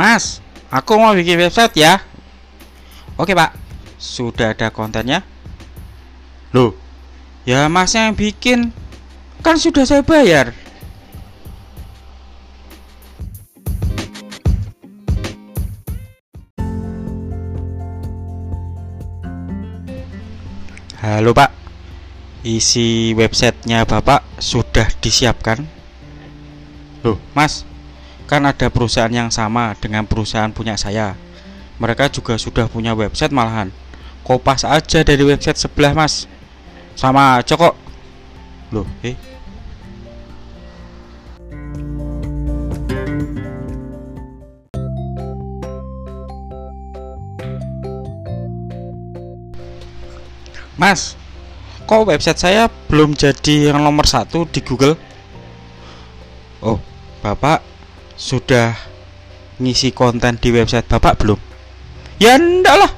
Mas, aku mau bikin website ya. Oke pak, sudah ada kontennya. Loh, ya masnya yang bikin, kan sudah saya bayar. Halo pak, isi websitenya bapak sudah disiapkan. Loh, mas, kan ada perusahaan yang sama dengan perusahaan punya saya. Mereka juga sudah punya website malahan. Kopas aja dari website sebelah, Mas. Sama aja kok. Loh, eh. Mas, kok website saya belum jadi yang nomor satu di Google? Oh, Bapak sudah ngisi konten di website Bapak belum? Ya enggak lah